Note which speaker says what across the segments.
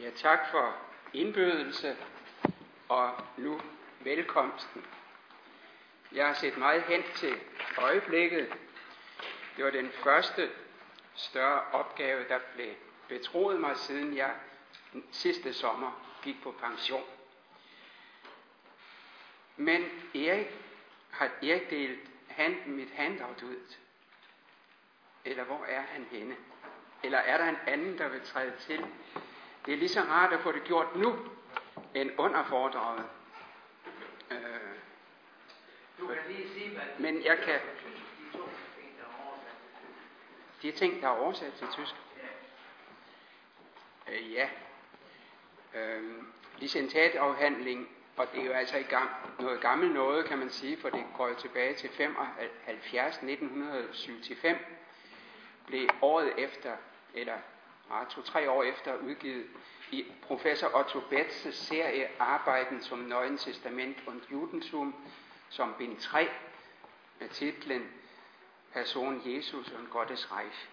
Speaker 1: Ja, tak for indbydelse og nu velkomsten. Jeg har set meget hen til øjeblikket. Det var den første større opgave, der blev betroet mig, siden jeg sidste sommer gik på pension. Men Erik har Erik delt hand, mit handout ud. Eller hvor er han henne? Eller er der en anden, der vil træde til? Det er lige så rart at få det gjort nu, end under foredraget. Øh,
Speaker 2: Du kan lige sige, hvad
Speaker 1: men jeg kan,
Speaker 2: de ting, der er oversat til tysk.
Speaker 1: øh, ja. Øh, licentatafhandling, og det er jo altså i gang, noget gammelt noget, kan man sige, for det går jo tilbage til 75, 1975, blev året efter, eller ah, to-tre år efter, udgivet i professor Otto Betzes serie Arbejden som Neuen Testament und Judentum, som bind 3, med titlen Person Jesus und Gottes Reich.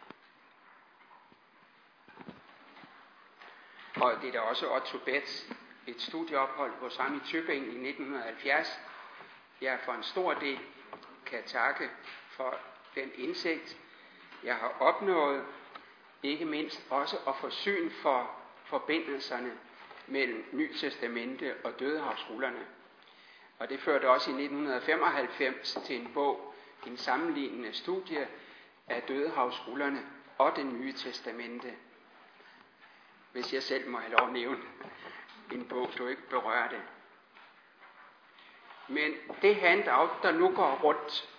Speaker 1: Og det er da også Otto Betz, et studieophold hos ham i Tübingen i 1970. Jeg for en stor del kan takke for den indsigt, jeg har opnået, ikke mindst også at få syn for forbindelserne mellem Ny Testamente og Dødehavsrullerne. Og det førte også i 1995 til en bog, en sammenlignende studie af Dødehavsrullerne og det Nye Testamente. Hvis jeg selv må have lov at nævne en bog, du ikke berører det. Men det handout, der nu går rundt,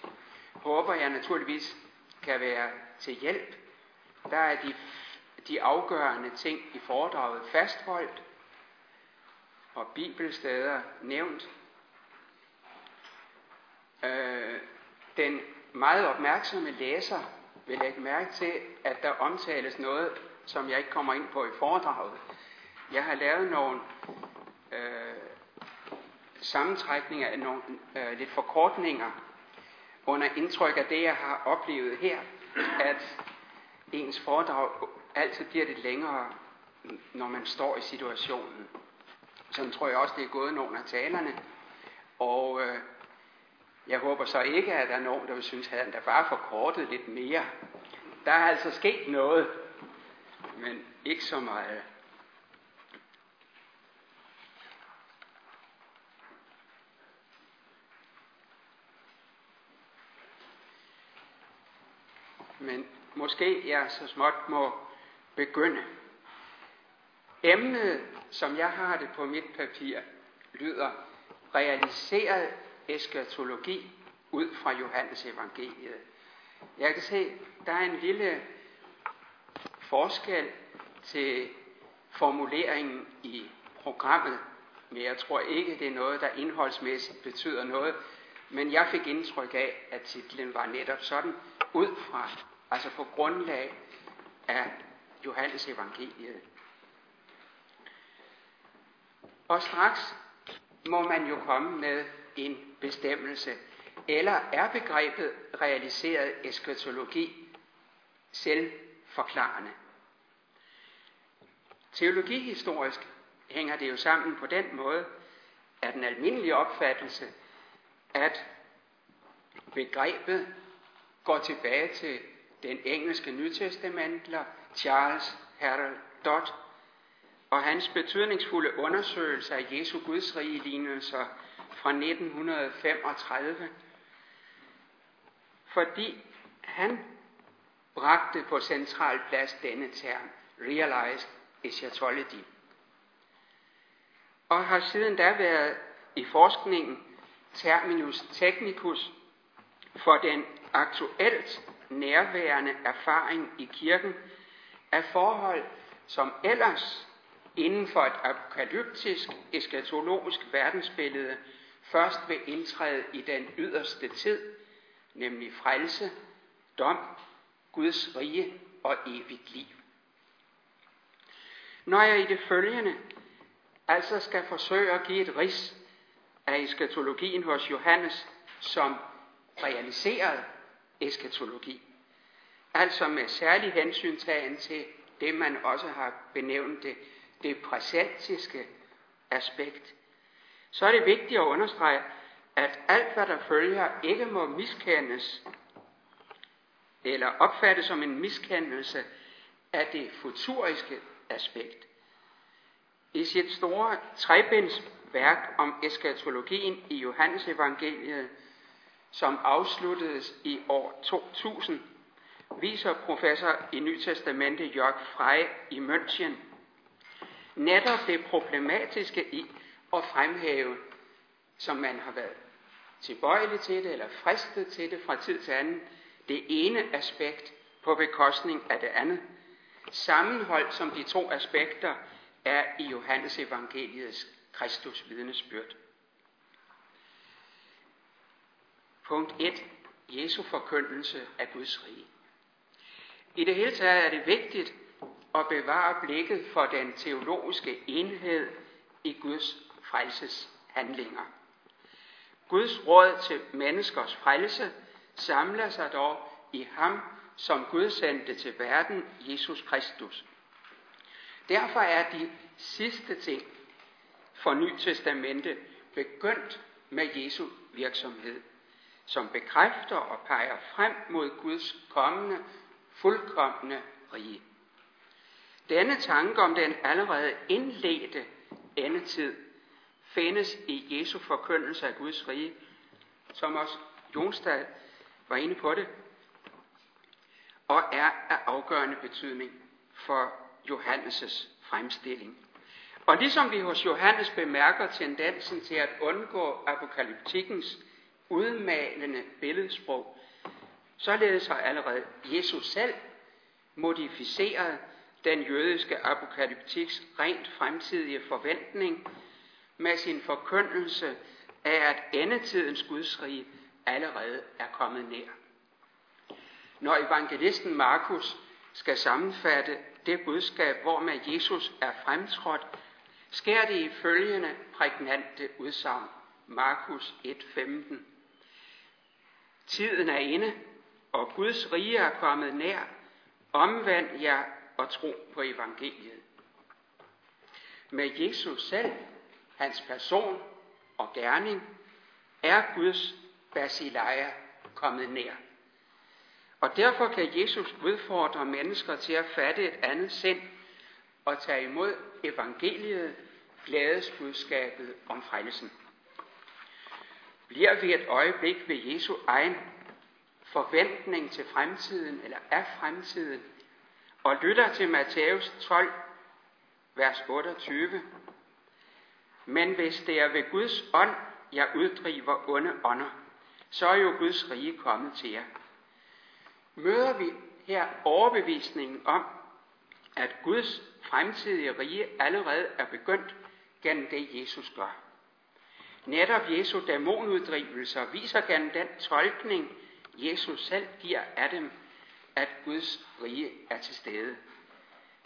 Speaker 1: håber jeg naturligvis kan være til hjælp. Der er de, de afgørende ting i foredraget fastholdt, og bibelsteder nævnt. Øh, den meget opmærksomme læser vil lægge mærke til, at der omtales noget, som jeg ikke kommer ind på i foredraget. Jeg har lavet nogle øh, sammentrækninger, nogle øh, lidt forkortninger under indtryk af det, jeg har oplevet her, at ens foredrag altid bliver lidt længere, når man står i situationen. Sådan tror jeg også, det er gået nogle af talerne. Og øh, jeg håber så ikke, at der er nogen, der vil synes, at han da bare forkortet lidt mere. Der er altså sket noget, men ikke så meget. Men måske jeg så småt må begynde. Emnet, som jeg har det på mit papir, lyder realiseret eskatologi ud fra Johannes evangeliet. Jeg kan se, der er en lille forskel til formuleringen i programmet, men jeg tror ikke, det er noget, der indholdsmæssigt betyder noget. Men jeg fik indtryk af, at titlen var netop sådan, ud fra, altså på grundlag af Johannes evangeliet. Og straks må man jo komme med en bestemmelse. Eller er begrebet realiseret eskatologi selvforklarende? Teologihistorisk hænger det jo sammen på den måde, at den almindelige opfattelse, at begrebet går tilbage til den engelske nytestamentler Charles Harold Dodd og hans betydningsfulde undersøgelse af Jesu Guds rige lignelser fra 1935, fordi han bragte på central plads denne term, realized eschatology. Og har siden da været i forskningen terminus technicus for den aktuelt nærværende erfaring i kirken af forhold, som ellers inden for et apokalyptisk eskatologisk verdensbillede først vil indtræde i den yderste tid, nemlig frelse, dom, Guds rige og evigt liv. Når jeg i det følgende altså skal forsøge at give et ris af eskatologien hos Johannes som realiseret eskatologi, altså med særlig hensyntagen til det, man også har benævnt det det præsentiske aspekt, så er det vigtigt at understrege, at alt hvad der følger ikke må miskendes eller opfattes som en miskendelse af det futuriske aspekt. I sit store trebindsværk om eskatologien i Johannes evangeliet, som afsluttedes i år 2000, viser professor i Nytestamentet Jørg Frey i München netop det problematiske i at fremhæve, som man har været tilbøjelig til det, eller fristet til det fra tid til anden, det ene aspekt på bekostning af det andet, sammenholdt som de to aspekter er i Johannes evangeliets Kristus vidnesbyrd. Punkt 1. Jesu forkyndelse af Guds rige. I det hele taget er det vigtigt at bevare blikket for den teologiske enhed i Guds frelses handlinger. Guds råd til menneskers frelse samler sig dog i ham, som Gud sendte til verden, Jesus Kristus. Derfor er de sidste ting for Nyt Testamente begyndt med Jesu virksomhed, som bekræfter og peger frem mod Guds kommende, fuldkommende rige. Denne tanke om den allerede indledte endetid findes i Jesu forkyndelse af Guds rige, som også Jonstad var inde på det, og er af afgørende betydning for Johannes' fremstilling. Og ligesom vi hos Johannes bemærker tendensen til at undgå apokalyptikkens udmalende billedsprog, således har allerede Jesus selv modificeret den jødiske apokalyptiks rent fremtidige forventning med sin forkyndelse af, at endetidens gudsrige allerede er kommet nær. Når evangelisten Markus skal sammenfatte det budskab, hvor med Jesus er fremtrådt, sker det i følgende prægnante udsagn. Markus 1:15. Tiden er inde, og Guds rige er kommet nær. Omvend jer og tro på evangeliet. Med Jesus selv, hans person og gerning, er Guds basileia kommet nær. Og derfor kan Jesus udfordre mennesker til at fatte et andet sind og tage imod evangeliet, glædesbudskabet om frelsen. Bliver vi et øjeblik ved Jesu egen forventning til fremtiden, eller af fremtiden, og lytter til Matthæus 12, vers 28. Men hvis det er ved Guds ånd, jeg uddriver onde ånder, så er jo Guds rige kommet til jer. Møder vi her overbevisningen om, at Guds fremtidige rige allerede er begyndt gennem det, Jesus gør. Netop Jesu dæmonuddrivelser viser gerne den tolkning, Jesus selv giver af dem, at Guds rige er til stede.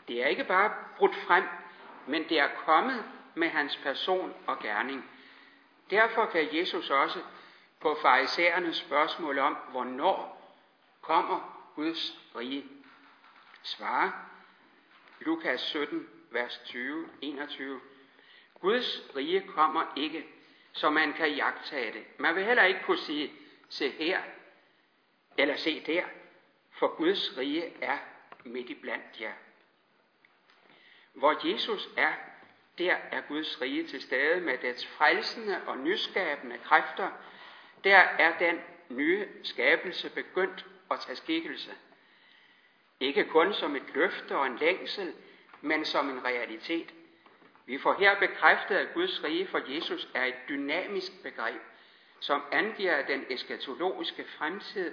Speaker 1: Det er ikke bare brudt frem, men det er kommet med hans person og gerning. Derfor kan Jesus også på farisæernes spørgsmål om, hvornår kommer Guds rige, svare Lukas 17, vers 20, 21. Guds rige kommer ikke, så man kan jagtage det. Man vil heller ikke kunne sige, se her, eller se der, for Guds rige er midt i blandt jer. Hvor Jesus er, der er Guds rige til stede med dets frelsende og nyskabende kræfter. Der er den nye skabelse begyndt at tage skikkelse. Ikke kun som et løfte og en længsel, men som en realitet. Vi får her bekræftet, at Guds rige for Jesus er et dynamisk begreb, som angiver, at den eskatologiske fremtid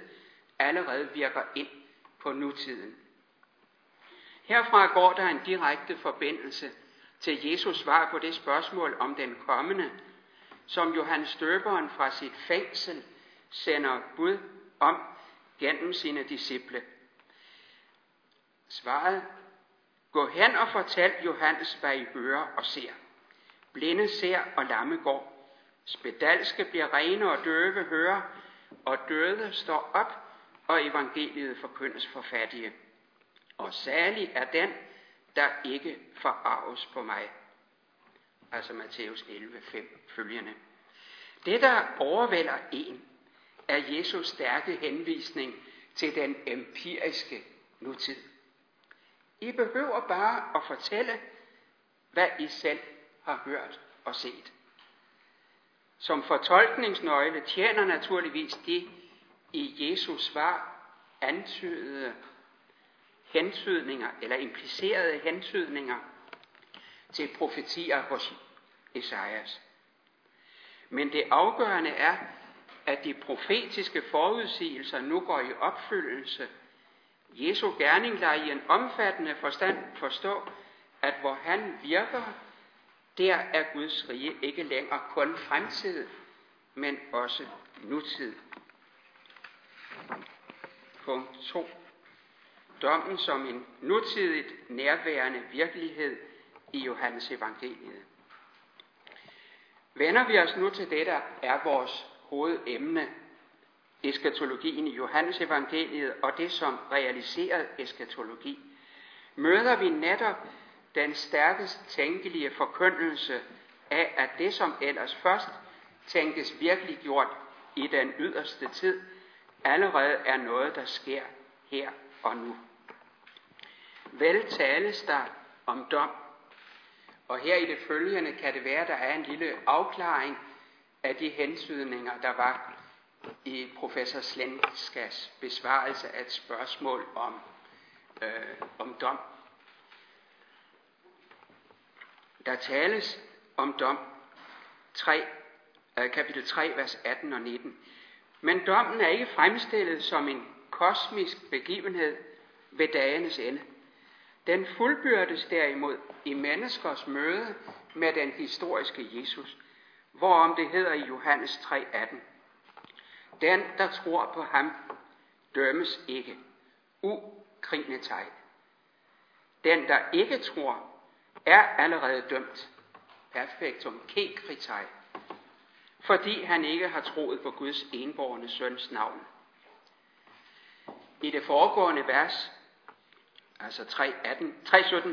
Speaker 1: allerede virker ind på nutiden. Herfra går der en direkte forbindelse til Jesus svar på det spørgsmål om den kommende, som Johannes Døberen fra sit fængsel sender bud om gennem sine disciple. Svaret, gå hen og fortæl Johannes, hvad I hører og ser. Blinde ser og lamme går. Spedalske bliver rene og døve hører, og døde står op, og evangeliet forkyndes for fattige. Og særlig er den, der ikke forarves på mig. Altså Matthæus 11, 5 følgende. Det, der overvælder en, er Jesus stærke henvisning til den empiriske nutid. I behøver bare at fortælle, hvad I selv har hørt og set. Som fortolkningsnøgle tjener naturligvis det i Jesus svar antydede hentydninger eller implicerede hentydninger til profetier hos Esajas. Men det afgørende er, at de profetiske forudsigelser nu går i opfyldelse. Jesu gerning lader i en omfattende forstand forstå, at hvor han virker, der er Guds rige ikke længere kun fremtid, men også nutid. Punkt 2. Dommen som en nutidigt nærværende virkelighed i Johannes evangeliet. Vender vi os nu til det, der er vores hovedemne, eskatologien i Johannes evangeliet og det som realiseret eskatologi, møder vi netop den stærkest tænkelige forkyndelse af, at det som ellers først tænkes virkelig gjort i den yderste tid, allerede er noget, der sker her og nu. Vel tales der om dom, og her i det følgende kan det være, der er en lille afklaring af de hensydninger, der var i professor Slenskas besvarelse af et spørgsmål om, øh, om dom. Der tales om dom 3, øh, kapitel 3, vers 18 og 19. Men dommen er ikke fremstillet som en kosmisk begivenhed ved dagenes ende. Den fuldbyrdes derimod i menneskers møde med den historiske Jesus, hvorom det hedder i Johannes 3:18. Den, der tror på ham, dømmes ikke. Ukrinetegn. Den, der ikke tror, er allerede dømt. Perfektum kekritai. Fordi han ikke har troet på Guds enborgne søns navn. I det foregående vers, altså 3.17,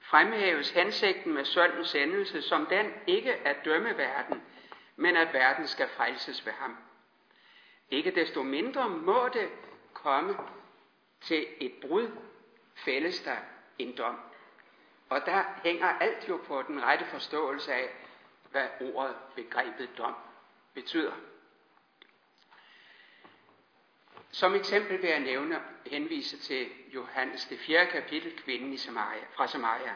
Speaker 1: fremhæves hensigten med søndens endelse som den ikke at dømme verden, men at verden skal frelses ved ham. Ikke desto mindre må det komme til et brud, fælles der en dom. Og der hænger alt jo på den rette forståelse af, hvad ordet, begrebet dom betyder. Som eksempel vil jeg nævne henvise til Johannes det 4. kapitel, kvinden i Samaria, fra Samaria.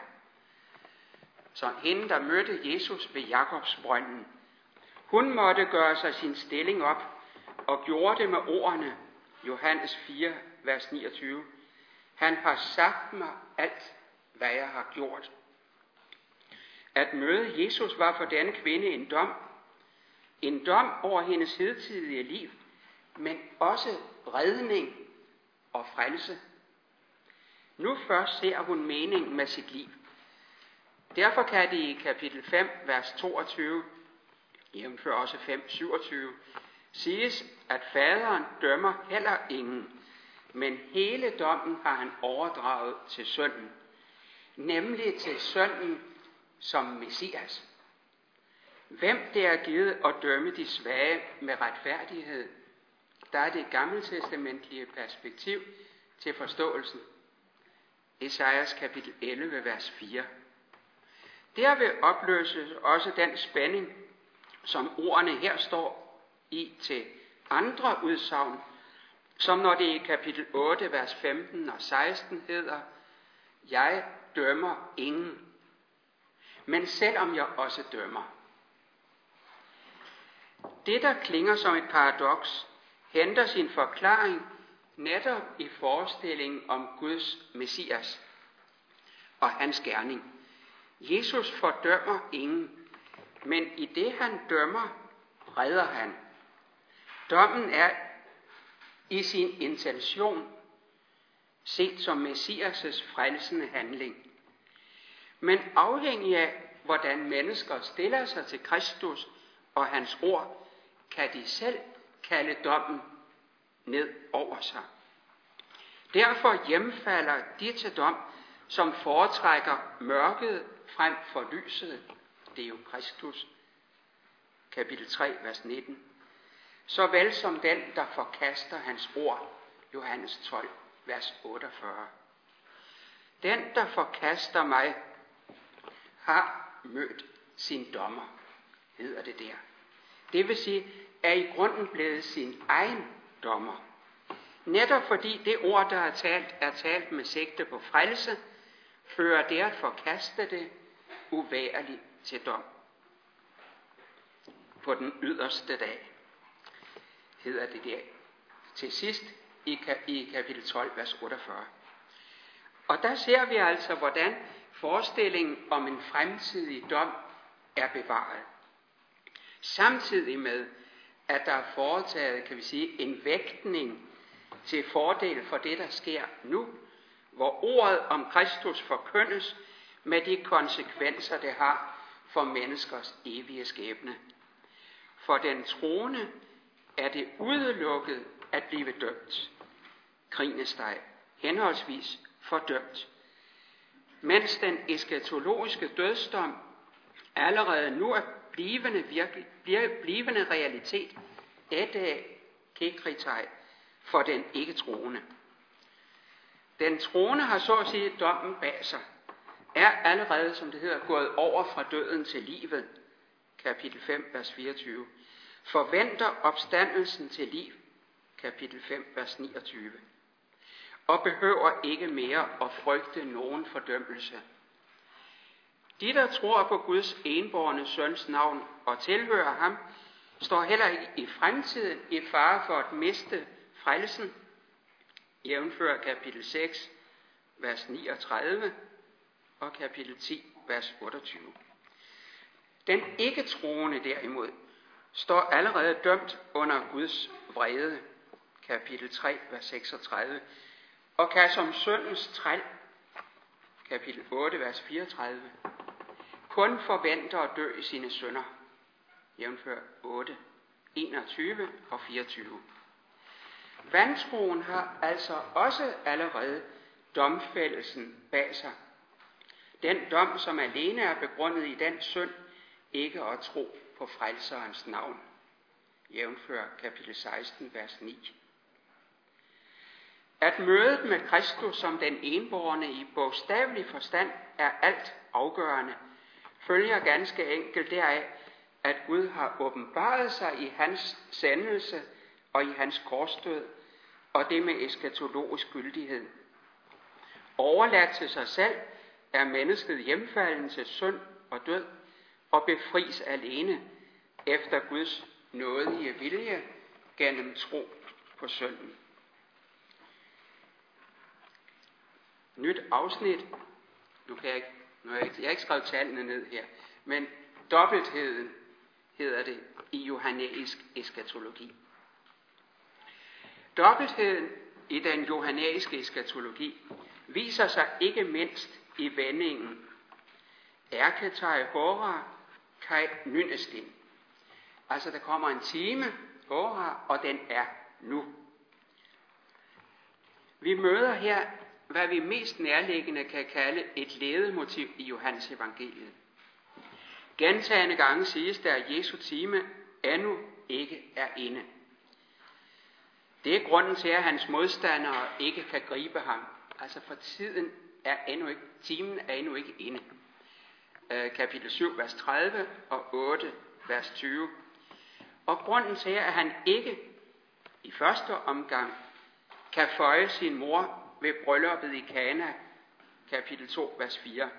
Speaker 1: Så hende, der mødte Jesus ved Jakobsbrønden, hun måtte gøre sig sin stilling op og gjorde det med ordene, Johannes 4, vers 29. Han har sagt mig alt, hvad jeg har gjort. At møde Jesus var for denne kvinde en dom. En dom over hendes hidtidige liv, men også redning og frelse. Nu først ser hun mening med sit liv. Derfor kan det i kapitel 5, vers 22, jævnfør også 5, 27, siges, at faderen dømmer heller ingen, men hele dommen har han overdraget til sønnen, nemlig til sønnen som Messias. Hvem det er givet at dømme de svage med retfærdighed, der er det gammeltestamentlige perspektiv til forståelsen. Esajas kapitel 11, vers 4. Derved opløses også den spænding, som ordene her står i til andre udsagn, som når det i kapitel 8, vers 15 og 16 hedder, Jeg dømmer ingen, men selvom jeg også dømmer. Det, der klinger som et paradoks, henter sin forklaring netop i forestillingen om Guds Messias og hans gerning. Jesus fordømmer ingen, men i det han dømmer, redder han. Dommen er i sin intention set som Messias' frelsende handling. Men afhængig af, hvordan mennesker stiller sig til Kristus og hans ord, kan de selv kalde dommen ned over sig. Derfor hjemfalder de til dom, som foretrækker mørket frem for lyset, det er jo Kristus, kapitel 3, vers 19, såvel som den, der forkaster hans ord, Johannes 12, vers 48. Den, der forkaster mig, har mødt sin dommer, hedder det der. Det vil sige, er i grunden blevet sin egen dommer. Netop fordi det ord, der er talt, er talt med sigte på frelse, fører det at forkaste det uværligt til dom. På den yderste dag, hedder det der. Til sidst i, i kapitel 12, vers 48. Og der ser vi altså, hvordan forestillingen om en fremtidig dom er bevaret. Samtidig med, at der er foretaget, kan vi sige, en vægtning til fordel for det, der sker nu, hvor ordet om Kristus forkyndes med de konsekvenser, det har for menneskers evige skæbne. For den troende er det udelukket at blive dømt. Grinesteg, henholdsvis fordømt. Mens den eskatologiske dødsdom allerede nu er blivende, virkelig, bliver blivende realitet, et kekritaj for den ikke troende. Den troende har så at sige dommen bag sig, er allerede, som det hedder, gået over fra døden til livet, kapitel 5, vers 24, forventer opstandelsen til liv, kapitel 5, vers 29, og behøver ikke mere at frygte nogen fordømmelse. De, der tror på Guds enborne søns navn og tilhører ham, står heller ikke i fremtiden i fare for at miste frelsen, jævnfør kapitel 6, vers 39 og kapitel 10, vers 28. Den ikke troende derimod står allerede dømt under Guds vrede, kapitel 3, vers 36, og kan som søndens træl, kapitel 8, vers 34, kun forventer at dø i sine sønder, jævnfør 8, 21 og 24. Vantroen har altså også allerede domfældelsen bag sig. Den dom, som alene er begrundet i den synd, ikke at tro på frelserens navn. Jævnfør kapitel 16, vers 9. At mødet med Kristus som den enborgne i bogstavelig forstand er alt afgørende, følger ganske enkelt deraf, at Gud har åbenbaret sig i hans sendelse og i hans korsdød, og det med eskatologisk gyldighed. Overladt til sig selv er mennesket hjemfalden til synd og død, og befris alene efter Guds nådige vilje gennem tro på sønnen. Nyt afsnit. Nu kan jeg ikke, nu har jeg, jeg har ikke skrevet tallene ned her, men dobbeltheden hedder det i johannæisk eskatologi. Dobbeltheden i den johannæiske eskatologi viser sig ikke mindst i vendingen Erketai Hora Kai Nynestin. Altså der kommer en time, Hora, og den er nu. Vi møder her, hvad vi mest nærliggende kan kalde et ledemotiv i Johannes evangeliet. Gentagende gange siges der, at Jesu time endnu ikke er inde. Det er grunden til, at hans modstandere ikke kan gribe ham. Altså for tiden er endnu ikke, timen er endnu ikke inde. Øh, kapitel 7, vers 30 og 8, vers 20. Og grunden til, at han ikke i første omgang kan føje sin mor ved brylluppet i Kana, kapitel 2, vers 4.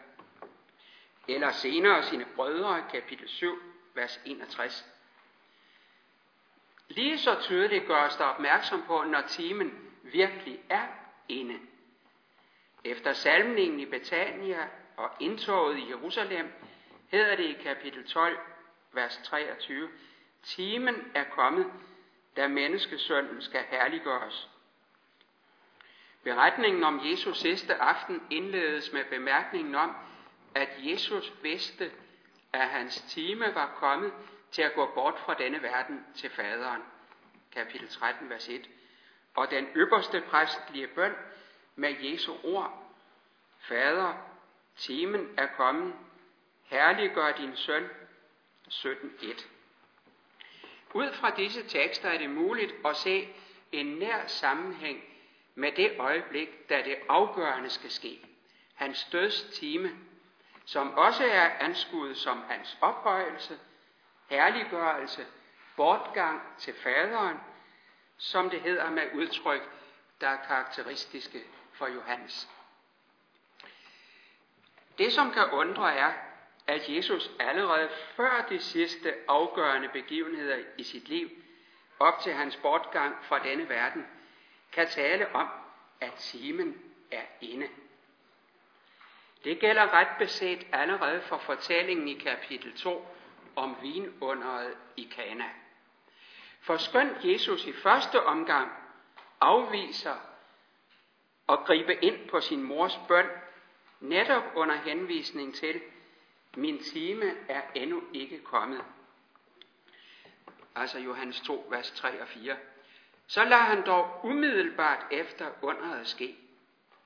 Speaker 1: Eller senere sine brødre, kapitel 7, vers 61. Lige så tydeligt gøres der opmærksom på, når timen virkelig er inde. Efter salmningen i Betania og indtoget i Jerusalem, hedder det i kapitel 12, vers 23, Timen er kommet, da menneskesønnen skal herliggøres. Beretningen om Jesus sidste aften indledes med bemærkningen om, at Jesus vidste, at hans time var kommet til at gå bort fra denne verden til faderen. Kapitel 13, vers 1. Og den ypperste præstlige bøn med Jesu ord Fader, timen er kommet, herliggør din søn. 17.1 Ud fra disse tekster er det muligt at se en nær sammenhæng med det øjeblik, da det afgørende skal ske. Hans dødstime, som også er anskuet som hans ophøjelse, herliggørelse, bortgang til faderen, som det hedder med udtryk, der er karakteristiske for Johannes. Det, som kan undre, er, at Jesus allerede før de sidste afgørende begivenheder i sit liv, op til hans bortgang fra denne verden, kan tale om, at timen er inde. Det gælder ret beset allerede for fortællingen i kapitel 2 om vinunderet i Kana. For skønt Jesus i første omgang afviser at gribe ind på sin mors bøn, netop under henvisning til, min time er endnu ikke kommet. Altså Johannes 2, vers 3 og 4. Så lader han dog umiddelbart efter underet ske.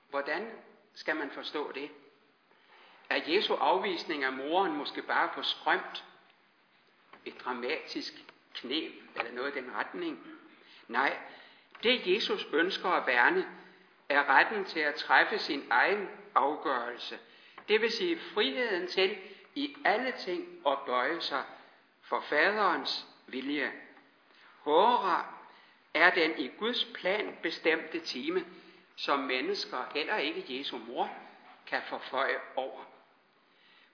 Speaker 1: Hvordan skal man forstå det? Er Jesu afvisning af moren måske bare for skrømt? Et dramatisk knep eller noget i den retning? Nej, det Jesus ønsker at værne, er retten til at træffe sin egen afgørelse. Det vil sige friheden til i alle ting at bøje sig for faderens vilje. Hårdere er den i Guds plan bestemte time, som mennesker, heller ikke Jesu mor, kan forføje over.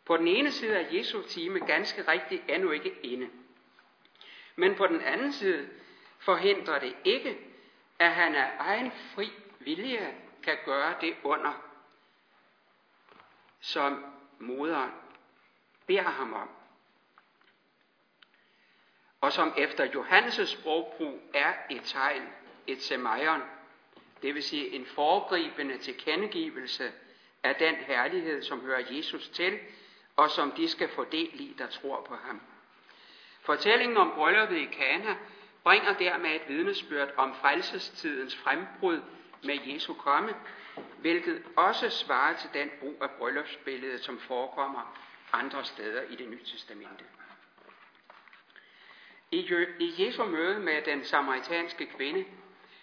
Speaker 1: På den ene side er Jesu time ganske rigtigt endnu ikke inde. Men på den anden side forhindrer det ikke, at han af egen fri vilje kan gøre det under, som moderen beder ham om. Og som efter Johannes' sprogbrug er et tegn, et semajon, det vil sige en foregribende tilkendegivelse af den herlighed, som hører Jesus til, og som de skal få del i, der tror på ham. Fortællingen om brylluppet i Kana bringer dermed et vidnesbyrd om frelsestidens frembrud med Jesu komme, hvilket også svarer til den brug af bryllupsbilledet, som forekommer andre steder i det nye testamente. I Jesu møde med den samaritanske kvinde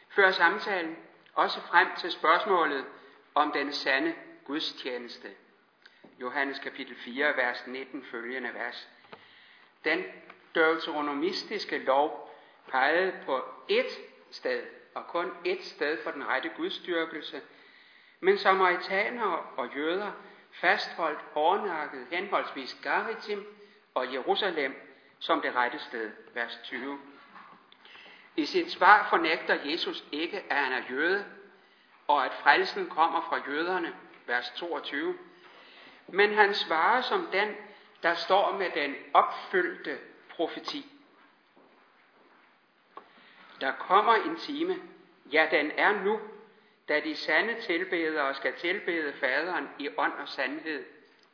Speaker 1: fører samtalen også frem til spørgsmålet om den sande gudstjeneste. Johannes kapitel 4, vers 19 følgende vers. Den deuteronomistiske lov pegede på ét sted, og kun ét sted for den rette gudstyrkelse, men samaritanere og jøder fastholdt hårdnakket henholdsvis Garitim og Jerusalem som det rette sted, vers 20. I sit svar fornægter Jesus ikke, at han er jøde, og at frelsen kommer fra jøderne, vers 22. Men han svarer som den, der står med den opfyldte profeti. Der kommer en time, ja den er nu, da de sande tilbedere skal tilbede faderen i ånd og sandhed,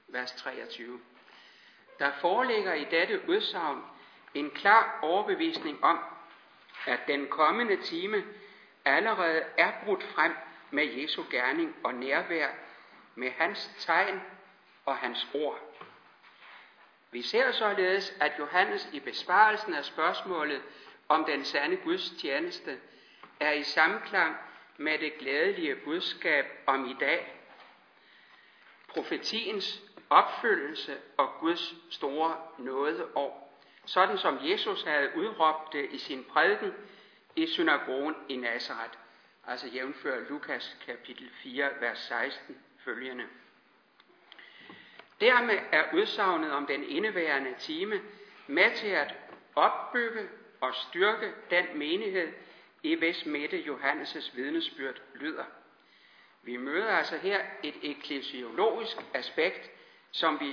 Speaker 1: vers 23. Der foreligger i dette udsagn en klar overbevisning om, at den kommende time allerede er brudt frem med Jesu gerning og nærvær, med hans tegn og hans ord. Vi ser således, at Johannes i besvarelsen af spørgsmålet om den sande Guds tjeneste er i samklang med det glædelige budskab om i dag. Profetiens opfyldelse og Guds store nådeår, sådan som Jesus havde udråbt det i sin prædiken i synagogen i Nazareth, altså jævnfør Lukas kapitel 4, vers 16 følgende. Dermed er udsagnet om den indeværende time med til at opbygge og styrke den menighed, i hvis midte Johannes' vidnesbyrd lyder. Vi møder altså her et eklesiologisk aspekt, som vi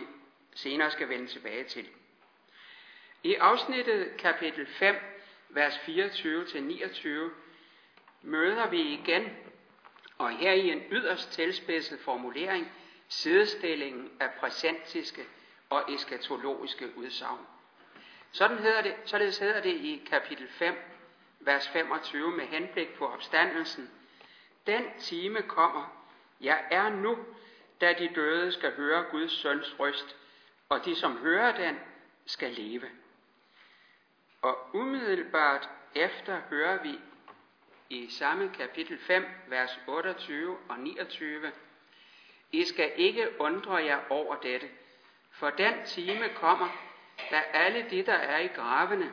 Speaker 1: senere skal vende tilbage til. I afsnittet kapitel 5, vers 24-29, møder vi igen, og her i en yderst tilspidset formulering, sidestillingen af præsentiske og eskatologiske udsagn. Sådan hedder det, således hedder det i kapitel 5, vers 25 med henblik på opstandelsen. Den time kommer, jeg er nu, da de døde skal høre Guds søns røst, og de som hører den skal leve. Og umiddelbart efter hører vi i samme kapitel 5, vers 28 og 29, I skal ikke undre jer over dette, for den time kommer, da alle de, der er i gravene,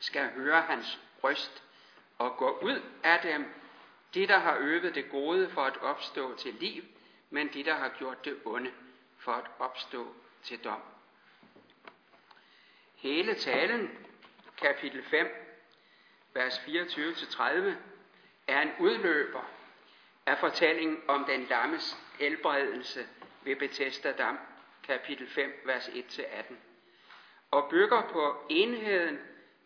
Speaker 1: skal høre hans bryst og går ud af dem, de, der har øvet det gode for at opstå til liv, men de, der har gjort det onde for at opstå til dom. Hele talen, kapitel 5, vers 24-30, er en udløber af fortællingen om den lammes helbredelse ved Bethesda Dam, kapitel 5, vers 1-18, og bygger på enheden,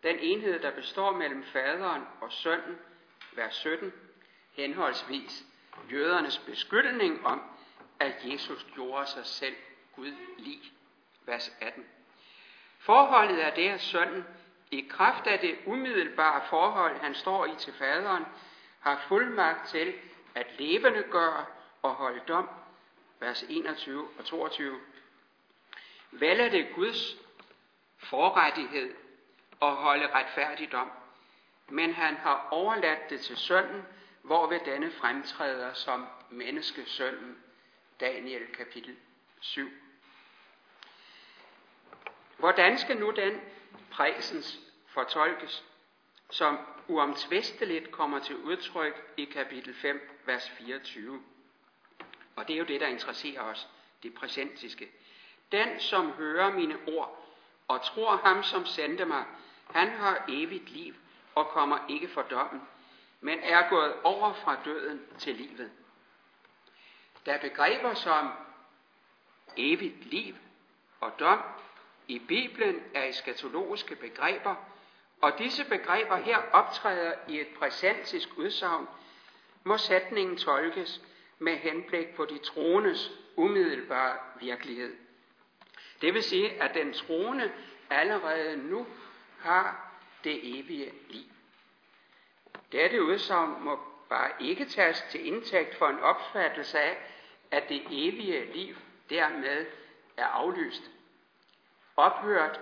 Speaker 1: den enhed, der består mellem faderen og sønnen, vers 17, henholdsvis jødernes beskyldning om, at Jesus gjorde sig selv Gud lig, vers 18. Forholdet er det, at sønnen i kraft af det umiddelbare forhold, han står i til faderen, har fuldmagt til at levende gøre og holde dom, vers 21 og 22. Vel er det Guds forrettighed og holde retfærdigdom, men han har overladt det til sønnen, hvorved denne fremtræder som menneskesønnen. Daniel kapitel 7. Hvordan skal nu den præsens fortolkes, som uomtvisteligt kommer til udtryk i kapitel 5, vers 24? Og det er jo det, der interesserer os, det præsentiske. Den, som hører mine ord og tror ham, som sendte mig, han har evigt liv og kommer ikke for dommen, men er gået over fra døden til livet. Der er begreber som evigt liv og dom i Bibelen er eskatologiske begreber, og disse begreber her optræder i et præsentisk udsagn, må sætningen tolkes med henblik på de troendes umiddelbare virkelighed. Det vil sige, at den troende allerede nu har det evige liv. Dette udsagn må bare ikke tages til indtægt for en opfattelse af, at det evige liv dermed er aflyst, ophørt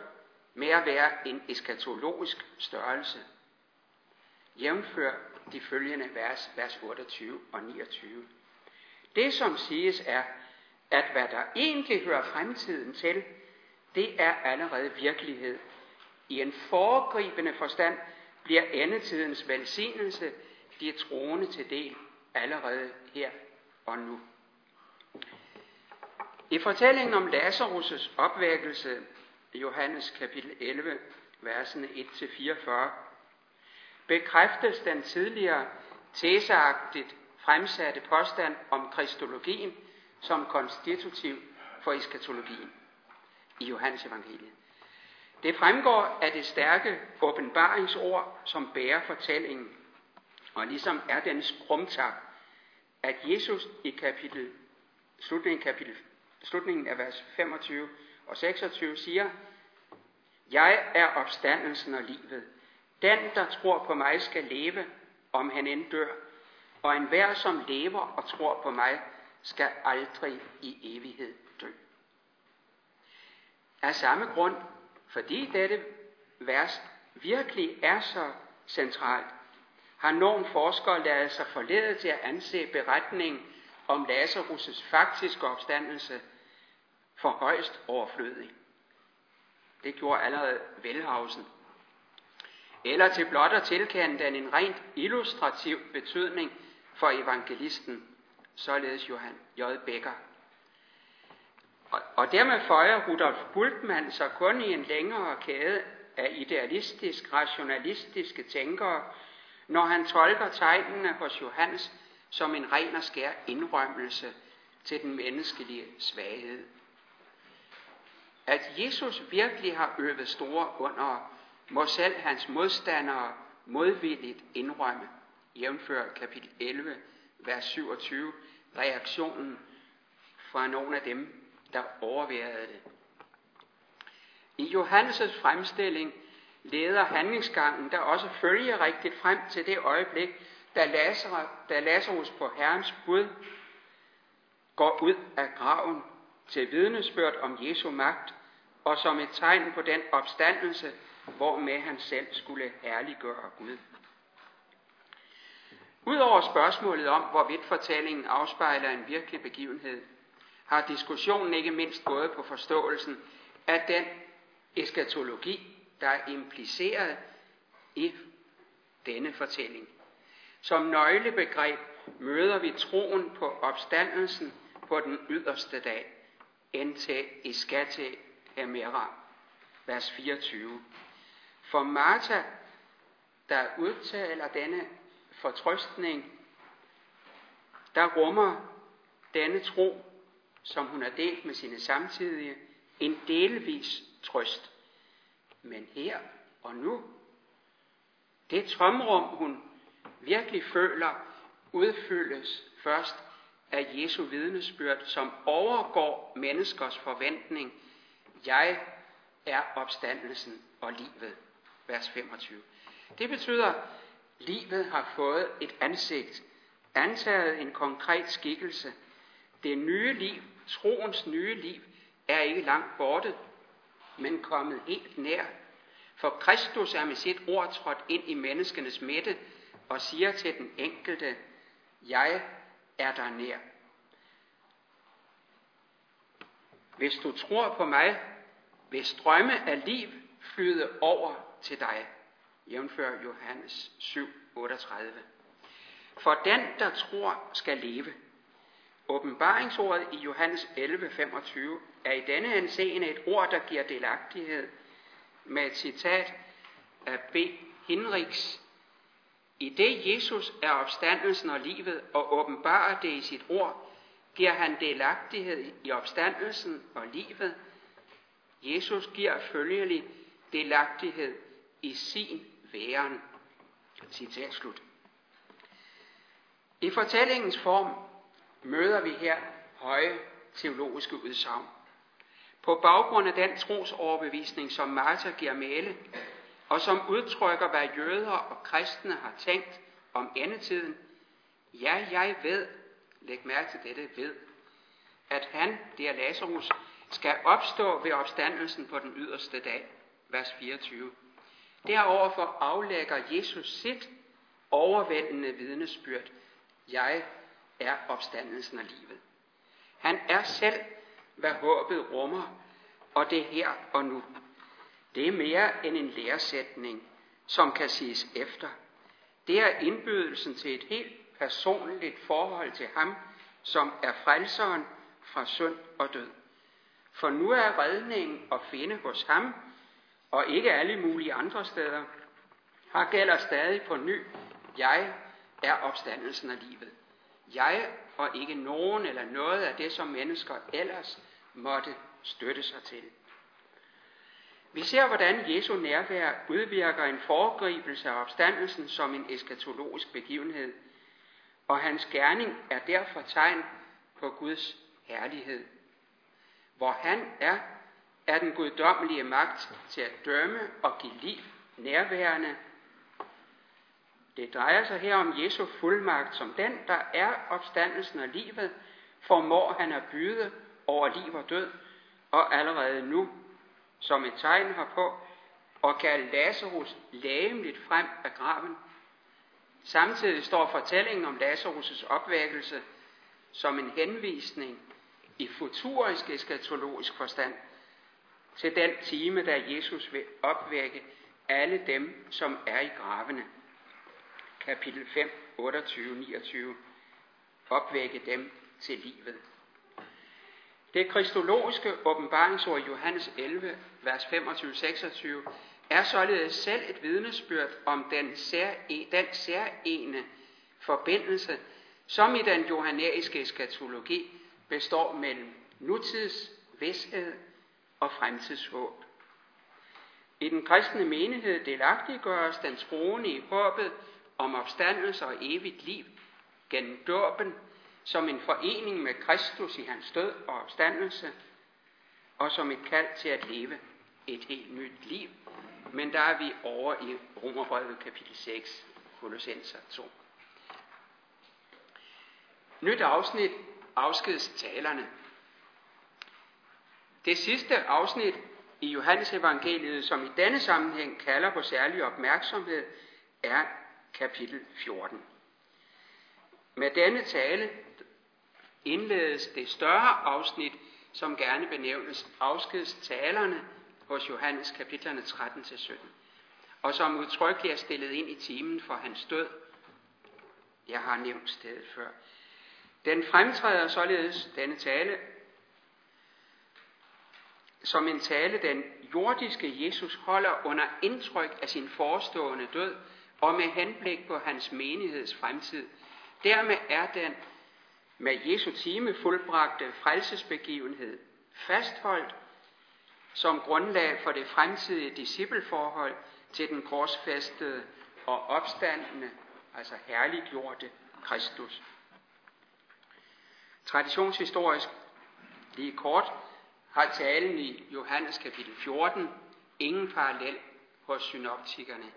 Speaker 1: med at være en eskatologisk størrelse. Jævnfør de følgende vers, vers 28 og 29. Det som siges er, at hvad der egentlig hører fremtiden til, det er allerede virkelighed. I en foregribende forstand bliver endetidens velsignelse de troende til del allerede her og nu. I fortællingen om Lazarus' opvækkelse, Johannes kapitel 11, versene 1-44, bekræftes den tidligere teseagtigt fremsatte påstand om kristologien som konstitutiv for eskatologien i Johannes evangeliet. Det fremgår af det stærke åbenbaringsord, som bærer fortællingen, og ligesom er den krumtap, at Jesus i kapitel, slutningen, kapitel, slutningen af vers 25 og 26 siger, Jeg er opstandelsen og livet. Den, der tror på mig, skal leve, om han end dør. Og enhver, som lever og tror på mig, skal aldrig i evighed dø. Af samme grund, fordi dette vers virkelig er så centralt, har nogle forskere lavet sig forledet til at anse beretningen om Lazarus' faktiske opstandelse for højst overflødig. Det gjorde allerede Velhausen. Eller til blot at tilkende den en rent illustrativ betydning for evangelisten, således Johan J. Becker. Og, og dermed føjer Rudolf Bultmann sig kun i en længere kæde af idealistisk, rationalistiske tænkere, når han tolker tegnene hos Johannes som en ren og skær indrømmelse til den menneskelige svaghed. At Jesus virkelig har øvet store under, må selv hans modstandere modvilligt indrømme, jævnfør kapitel 11, vers 27, reaktionen fra nogle af dem, der overværede det. I Johannes' fremstilling leder handlingsgangen der også følger rigtigt frem til det øjeblik, da Lazarus, da Lazarus på Herrens bud går ud af graven til vidnesbyrd om Jesu magt, og som et tegn på den opstandelse, hvormed han selv skulle herliggøre Gud. Udover spørgsmålet om, hvorvidt fortællingen afspejler en virkelig begivenhed, har diskussionen ikke mindst gået på forståelsen af den eskatologi, der er impliceret i denne fortælling. Som nøglebegreb møder vi troen på opstandelsen på den yderste dag, indtil eskate hemera, vers 24. For Martha, der udtaler denne fortrøstning, der rummer denne tro, som hun har delt med sine samtidige, en delvis trøst. Men her og nu, det tomrum, hun virkelig føler, udfyldes først af Jesu vidnesbyrd, som overgår menneskers forventning. Jeg er opstandelsen og livet. Vers 25. Det betyder, at livet har fået et ansigt, antaget en konkret skikkelse. Det nye liv, troens nye liv, er ikke langt borte, men kommet helt nær. For Kristus er med sit ord trådt ind i menneskenes midte og siger til den enkelte, jeg er der nær. Hvis du tror på mig, vil strømme af liv flyde over til dig. Jævnfør Johannes 7, 38. For den, der tror, skal leve. Åbenbaringsordet i Johannes 11:25 er i denne henseende et ord, der giver delagtighed med et citat af B. Hinrichs. I det Jesus er opstandelsen og livet og åbenbarer det i sit ord, giver han delagtighed i opstandelsen og livet. Jesus giver følgelig delagtighed i sin væren. Citat slut. I fortællingens form møder vi her høje teologiske udsagn. På baggrund af den trosoverbevisning, som Martha giver male, og som udtrykker, hvad jøder og kristne har tænkt om endetiden, ja, jeg ved, læg mærke til dette, ved, at han, det er Lazarus, skal opstå ved opstandelsen på den yderste dag. Vers 24. Deroverfor aflægger Jesus sit overvældende vidnesbyrd. Jeg er opstandelsen af livet. Han er selv, hvad håbet rummer, og det her og nu. Det er mere end en læresætning, som kan siges efter. Det er indbydelsen til et helt personligt forhold til ham, som er frelseren fra synd og død. For nu er redningen at finde hos ham, og ikke alle mulige andre steder. Her gælder stadig på ny, jeg er opstandelsen af livet. Jeg og ikke nogen eller noget af det, som mennesker ellers måtte støtte sig til. Vi ser, hvordan Jesu nærvær udvirker en foregribelse af opstandelsen som en eskatologisk begivenhed, og hans gerning er derfor tegn på Guds herlighed. Hvor han er, er den guddommelige magt til at dømme og give liv nærværende. Det drejer sig her om Jesu fuldmagt, som den, der er opstandelsen og livet, formår han at byde over liv og død, og allerede nu, som et tegn herpå, og kalde Lazarus lægemligt frem af graven. Samtidig står fortællingen om Lazarus' opvækkelse som en henvisning i futurisk eskatologisk forstand til den time, da Jesus vil opvække alle dem, som er i gravene. Kapitel 5, 28-29. Opvække dem til livet. Det kristologiske åbenbaringsord i Johannes 11, vers 25-26, er således selv et vidnesbyrd om den, sær, e-, den særene forbindelse, som i den johannæiske eskatologi består mellem nutids vidshed og fremtidshåb. I den kristne menighed delagtiggøres den troende i håbet om opstandelse og evigt liv gennem dåben som en forening med Kristus i hans død og opstandelse, og som et kald til at leve et helt nyt liv. Men der er vi over i Romerbrevet kapitel 6, Kolossenser 2. Nyt afsnit afskedstalerne. Det sidste afsnit i Johannes evangeliet, som i denne sammenhæng kalder på særlig opmærksomhed, er kapitel 14. Med denne tale indledes det større afsnit, som gerne benævnes afskedstalerne hos Johannes kapitlerne 13-17, og som udtrykkeligt er stillet ind i timen for hans død. Jeg har nævnt stedet før. Den fremtræder således denne tale som en tale, den jordiske Jesus holder under indtryk af sin forestående død og med henblik på hans menigheds fremtid. Dermed er den med Jesu time fuldbragte frelsesbegivenhed fastholdt som grundlag for det fremtidige discipleforhold til den korsfæstede og opstandende, altså herliggjorte Kristus. Traditionshistorisk, lige kort, har talen i Johannes kapitel 14 ingen parallel hos synoptikerne.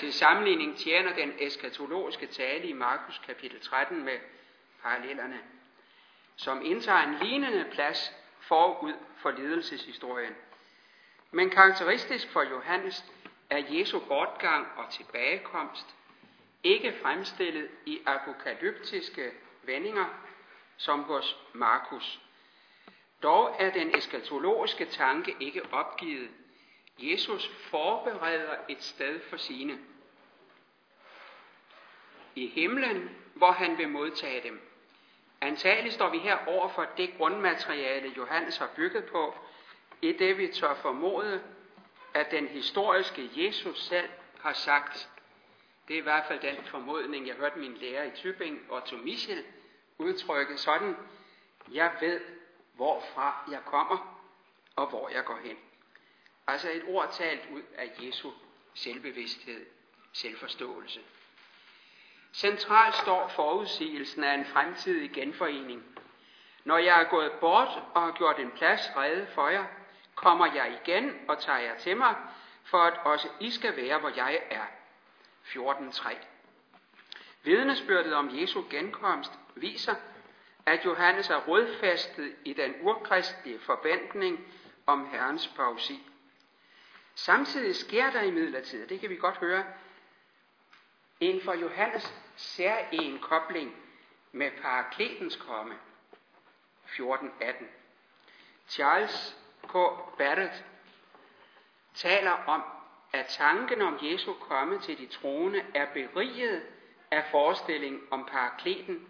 Speaker 1: Til sammenligning tjener den eskatologiske tale i Markus kapitel 13 med parallellerne, som indtager en lignende plads forud for lidelseshistorien. Men karakteristisk for Johannes er Jesu bortgang og tilbagekomst ikke fremstillet i apokalyptiske vendinger, som hos Markus. Dog er den eskatologiske tanke ikke opgivet. Jesus forbereder et sted for sine. I himlen, hvor han vil modtage dem. Antagelig står vi her over for det grundmateriale, Johannes har bygget på, i det vi tør formode, at den historiske Jesus selv har sagt. Det er i hvert fald den formodning, jeg hørte min lærer i Tybing, Otto Michel, udtrykke sådan, jeg ved, hvorfra jeg kommer og hvor jeg går hen. Altså et ord talt ud af Jesu selvbevidsthed, selvforståelse. Centralt står forudsigelsen af en fremtidig genforening. Når jeg er gået bort og har gjort en plads rede for jer, kommer jeg igen og tager jer til mig, for at også I skal være, hvor jeg er. 14.3 Vidnesbyrdet om Jesu genkomst viser, at Johannes er rodfæstet i den urkristlige forventning om Herrens pausi. Samtidig sker der i og det kan vi godt høre, en for Johannes en kobling med parakletens komme. 14.18 Charles K. Barrett taler om, at tanken om Jesu komme til de troende er beriget af forestilling om parakleten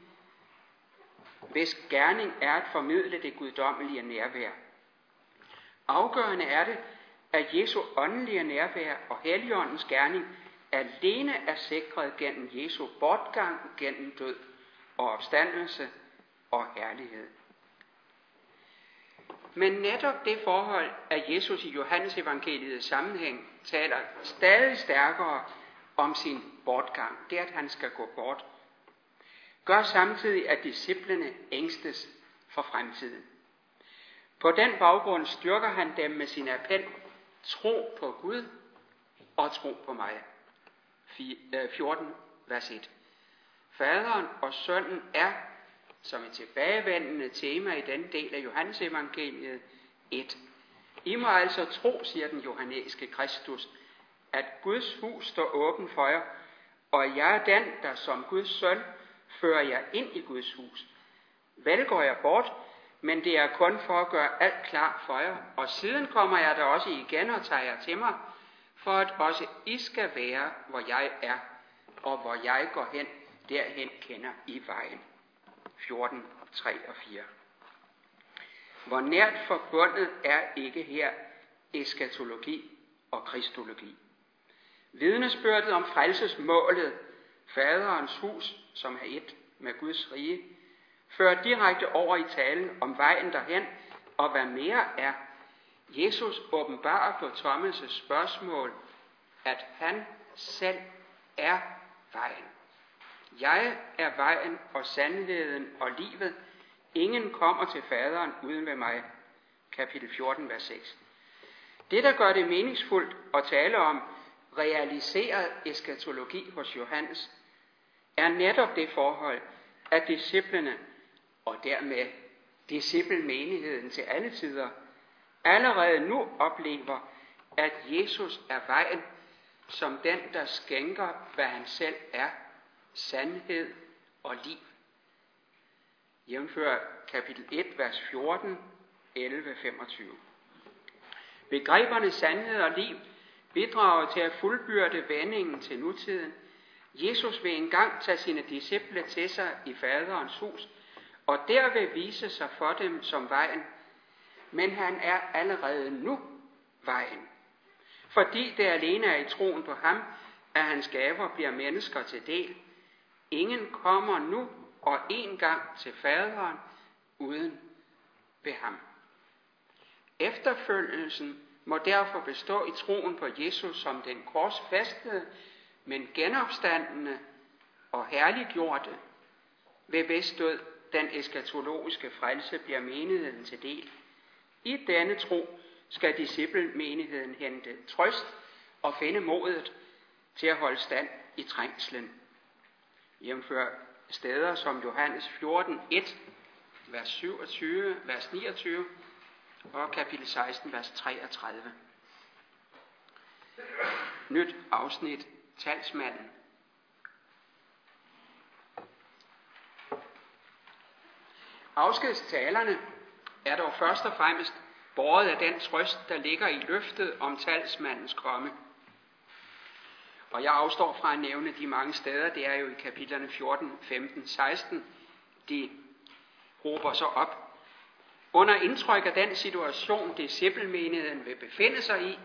Speaker 1: hvis gerning er at formidle det guddommelige nærvær. Afgørende er det, at Jesu åndelige nærvær og Helligåndens gerning alene er sikret gennem Jesu bortgang, gennem død og opstandelse og herlighed. Men netop det forhold, at Jesus i Johannes evangeliets sammenhæng taler stadig stærkere om sin bortgang, det at han skal gå bort gør samtidig, at disciplene ængstes for fremtiden. På den baggrund styrker han dem med sin appel, tro på Gud og tro på mig. 14, øh, vers 1. Faderen og sønnen er, som et tilbagevendende tema i den del af Johannes evangeliet, et. I må altså tro, siger den johannæiske Kristus, at Guds hus står åben for jer, og jeg er den, der som Guds søn fører jer ind i Guds hus. Vel går jeg bort, men det er kun for at gøre alt klar for jer, og siden kommer jeg der også igen og tager jer til mig, for at også I skal være, hvor jeg er, og hvor jeg går hen, derhen kender I vejen. 14, 3 og 4. Hvor nært forbundet er ikke her eskatologi og kristologi. Vidnesbyrdet om frelsesmålet, faderens hus, som er et med Guds rige, fører direkte over i talen om vejen derhen, og hvad mere er, Jesus åbenbarer på Thomas' spørgsmål, at han selv er vejen. Jeg er vejen og sandheden og livet. Ingen kommer til faderen uden ved mig. Kapitel 14, vers 6. Det, der gør det meningsfuldt at tale om realiseret eskatologi hos Johannes, er netop det forhold, at disciplene og dermed disciple menigheden til alle tider, allerede nu oplever, at Jesus er vejen, som den, der skænker, hvad han selv er, sandhed og liv. Jævnfør kapitel 1, vers 14, 11, 25. Begreberne sandhed og liv bidrager til at fuldbyrde vendingen til nutiden. Jesus vil engang tage sine disciple til sig i faderens hus, og derved vise sig for dem som vejen. Men han er allerede nu vejen. Fordi det alene er i troen på ham, at hans gaver bliver mennesker til del. Ingen kommer nu og en gang til faderen uden ved ham. Efterfølgelsen må derfor bestå i troen på Jesus som den korsfæstede, men genopstandende og herliggjorte, ved hvis død den eskatologiske frelse bliver menigheden til del. I denne tro skal disciplemenigheden hente trøst og finde modet til at holde stand i trængslen. Jævnfør steder som Johannes 14, 1, vers 27, vers 29 og kapitel 16, vers 33. Nyt afsnit, talsmanden. Afskedstalerne er dog først og fremmest båret af den trøst, der ligger i løftet om talsmandens komme. Og jeg afstår fra at nævne de mange steder, det er jo i kapitlerne 14, 15, 16, de råber sig op. Under indtryk af den situation, disciplemenigheden vil befinde sig i,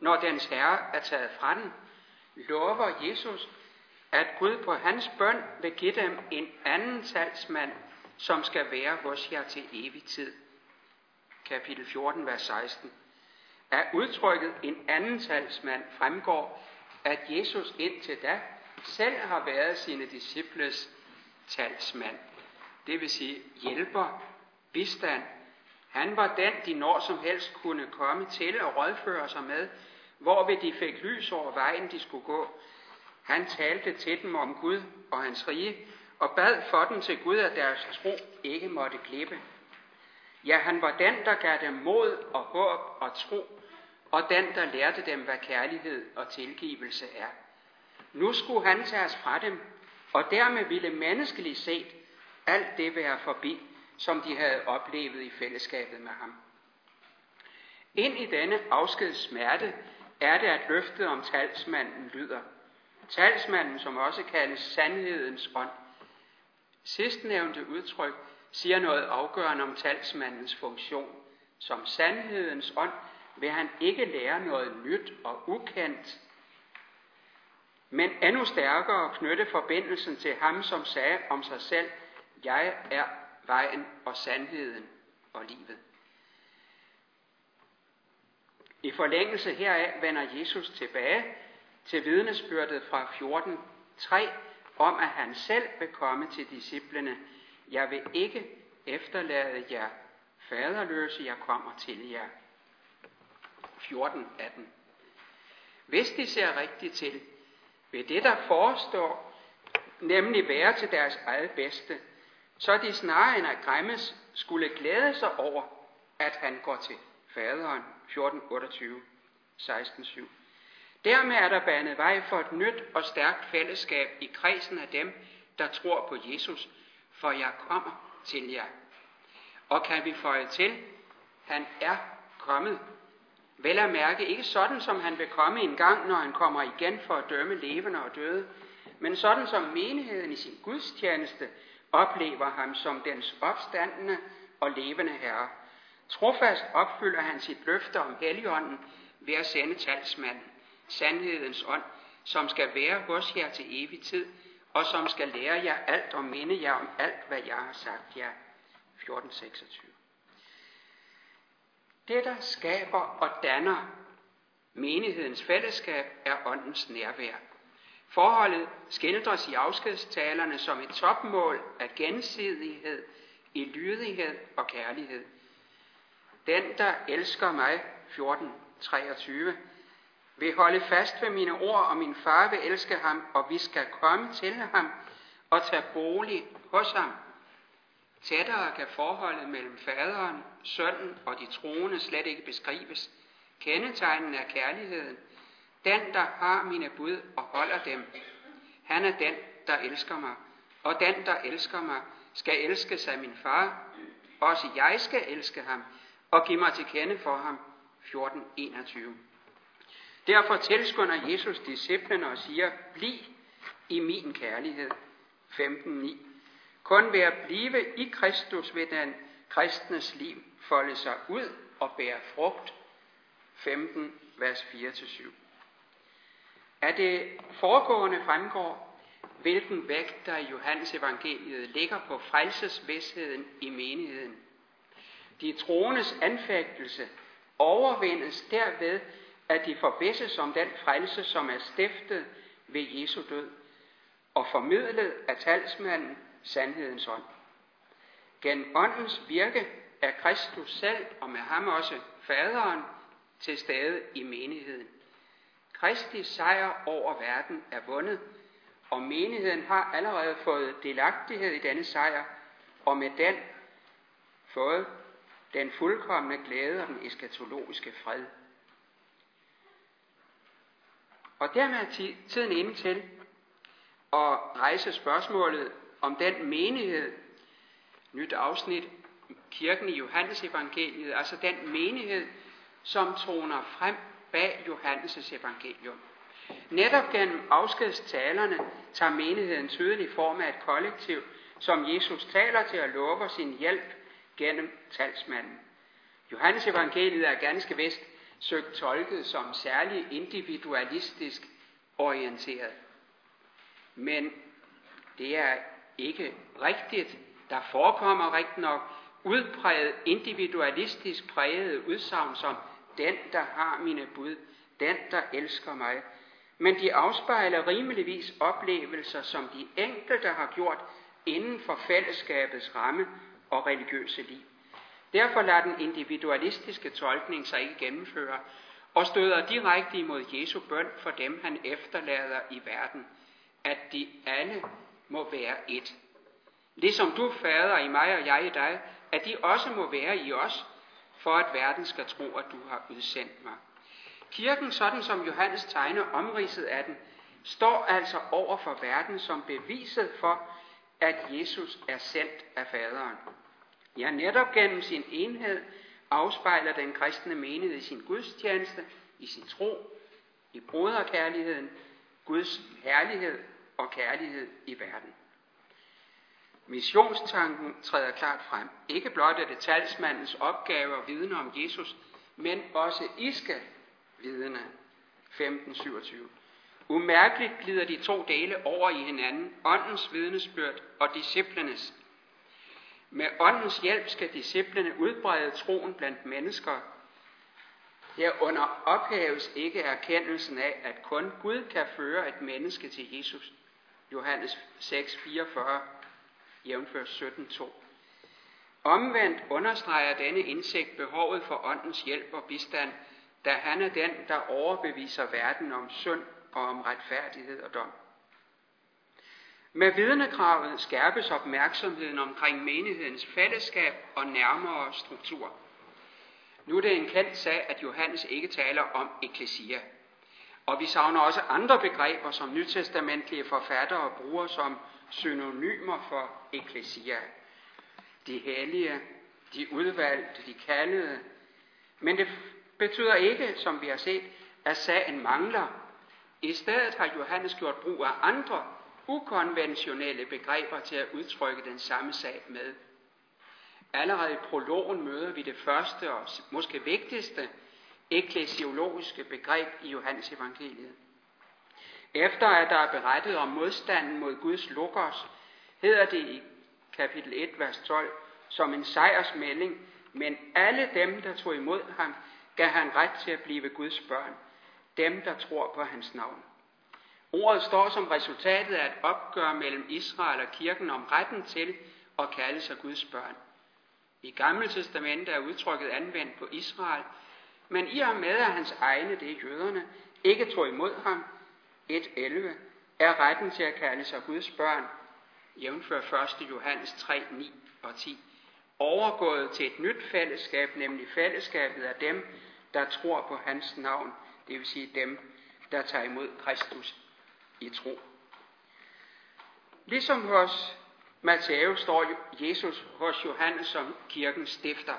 Speaker 1: når dens herre er taget fra den, lover Jesus, at Gud på hans bøn vil give dem en anden talsmand, som skal være hos jer til evig tid. Kapitel 14, vers 16. Af udtrykket en anden talsmand fremgår, at Jesus indtil da selv har været sine disciples talsmand. Det vil sige hjælper, bistand. Han var den, de når som helst kunne komme til og rådføre sig med, hvorved de fik lys over vejen, de skulle gå. Han talte til dem om Gud og hans rige, og bad for dem til Gud, at deres tro ikke måtte glippe. Ja, han var den, der gav dem mod og håb og tro, og den, der lærte dem, hvad kærlighed og tilgivelse er. Nu skulle han tages fra dem, og dermed ville menneskeligt set alt det være forbi, som de havde oplevet i fællesskabet med ham. Ind i denne afskedssmerte er det, at løftet om talsmanden lyder. Talsmanden, som også kaldes sandhedens ånd. Sidstnævnte udtryk siger noget afgørende om talsmandens funktion. Som sandhedens ånd vil han ikke lære noget nyt og ukendt, men endnu stærkere knytte forbindelsen til ham, som sagde om sig selv, jeg er vejen og sandheden og livet. I forlængelse heraf vender Jesus tilbage til vidnesbyrdet fra 14.3 om, at han selv vil komme til disciplene. Jeg vil ikke efterlade jer faderløse, jeg kommer til jer. 14, 18. Hvis de ser rigtigt til, vil det, der forestår, nemlig være til deres eget bedste, så de snarere end at græmmes skulle glæde sig over, at han går til faderen. 14, 28, 16, 7. Dermed er der banet vej for et nyt og stærkt fællesskab i kredsen af dem, der tror på Jesus, for jeg kommer til jer. Og kan vi føje til, han er kommet. Vel at mærke ikke sådan, som han vil komme en gang, når han kommer igen for at dømme levende og døde, men sådan som menigheden i sin gudstjeneste oplever ham som dens opstandende og levende herre. Trofast opfylder han sit løfte om Helligånden ved at sende talsmanden, sandhedens ånd, som skal være hos jer til evig tid, og som skal lære jer alt og minde jer om alt, hvad jeg har sagt jer. 1426. Det, der skaber og danner menighedens fællesskab, er åndens nærvær. Forholdet skildres i afskedstalerne som et topmål af gensidighed i lydighed og kærlighed. Den, der elsker mig, 14.23, vil holde fast ved mine ord, og min far vil elske ham, og vi skal komme til ham og tage bolig hos ham. Tættere kan forholdet mellem faderen, sønnen og de troende slet ikke beskrives. Kendetegnen er kærligheden. Den, der har mine bud og holder dem, han er den, der elsker mig. Og den, der elsker mig, skal elskes af min far. Også jeg skal elske ham og give mig til kende for ham. 14.21 Derfor tilskynder Jesus disciplene og siger, bliv i min kærlighed. 15.9 Kun ved at blive i Kristus vil den kristnes liv folde sig ud og bære frugt. 15, vers 4-7. Af det foregående fremgår, hvilken vægt der i Johannes evangeliet ligger på frelsesvidsheden i menigheden. De troendes anfægtelse overvindes derved, at de forvisses om den frelse, som er stiftet ved Jesu død, og formidlet af talsmanden sandhedens ånd. Gennem åndens virke er Kristus selv, og med ham også faderen, til stede i menigheden. Kristi sejr over verden er vundet, og menigheden har allerede fået delagtighed i denne sejr, og med den fået den fuldkommende glæde og den eskatologiske fred. Og dermed er tiden inde til at rejse spørgsmålet om den menighed, nyt afsnit, kirken i Johannes evangeliet, altså den menighed, som troner frem bag Johannes' evangelium. Netop gennem afskedstalerne tager menigheden tydelig form af et kollektiv, som Jesus taler til at lover sin hjælp gennem talsmanden. Johannes evangeliet er ganske vist søgt tolket som særlig individualistisk orienteret. Men det er ikke rigtigt. Der forekommer rigtig nok udpræget individualistisk prægede udsagn som den, der har mine bud, den, der elsker mig. Men de afspejler rimeligvis oplevelser, som de enkelte har gjort inden for fællesskabets ramme og religiøse liv. Derfor lader den individualistiske tolkning sig ikke gennemføre og støder direkte imod Jesu bøn for dem, han efterlader i verden, at de alle må være et. Ligesom du, fader, i mig og jeg i dig, at de også må være i os, for at verden skal tro, at du har udsendt mig. Kirken, sådan som Johannes tegner omridset af den, står altså over for verden som beviset for, at Jesus er sendt af faderen. Ja, netop gennem sin enhed afspejler den kristne menighed i sin gudstjeneste, i sin tro, i broderkærligheden, Guds herlighed og kærlighed i verden. Missionstanken træder klart frem. Ikke blot er det talsmandens opgave at vidne om Jesus, men også I skal vidne. 15.27. Umærkeligt glider de to dele over i hinanden, åndens vidnesbyrd og disciplenes. Med åndens hjælp skal disciplene udbrede troen blandt mennesker. Herunder ophæves ikke erkendelsen af, at kun Gud kan føre et menneske til Jesus. Johannes 6, 44 jævnfør 17.2. Omvendt understreger denne indsigt behovet for åndens hjælp og bistand, da han er den, der overbeviser verden om synd og om retfærdighed og dom. Med vidnekravet skærpes opmærksomheden omkring menighedens fællesskab og nærmere struktur. Nu er det en kendt sag, at Johannes ikke taler om eklesia. Og vi savner også andre begreber, som nytestamentlige forfattere bruger som synonymer for eklesia. De hellige, de udvalgte, de kaldede. Men det betyder ikke, som vi har set, at sagen mangler. I stedet har Johannes gjort brug af andre ukonventionelle begreber til at udtrykke den samme sag med. Allerede i prologen møder vi det første og måske vigtigste eklesiologiske begreb i Johannes evangeliet. Efter at der er berettet om modstanden mod Guds logos, hedder det i kapitel 1, vers 12, som en sejrsmelding, men alle dem, der tog imod ham, gav han ret til at blive Guds børn, dem, der tror på hans navn. Ordet står som resultatet af et opgør mellem Israel og kirken om retten til at kalde sig Guds børn. I Gamle Testamente er udtrykket anvendt på Israel, men i og med, at hans egne, det er jøderne, ikke tog imod ham, 1.11, er retten til at kalde sig Guds børn, jævnfør 1. Johannes 3, 9 og 10, overgået til et nyt fællesskab, nemlig fællesskabet af dem, der tror på hans navn, det vil sige dem, der tager imod Kristus i tro. Ligesom hos Matthæus står Jesus hos Johannes som kirkens stifter.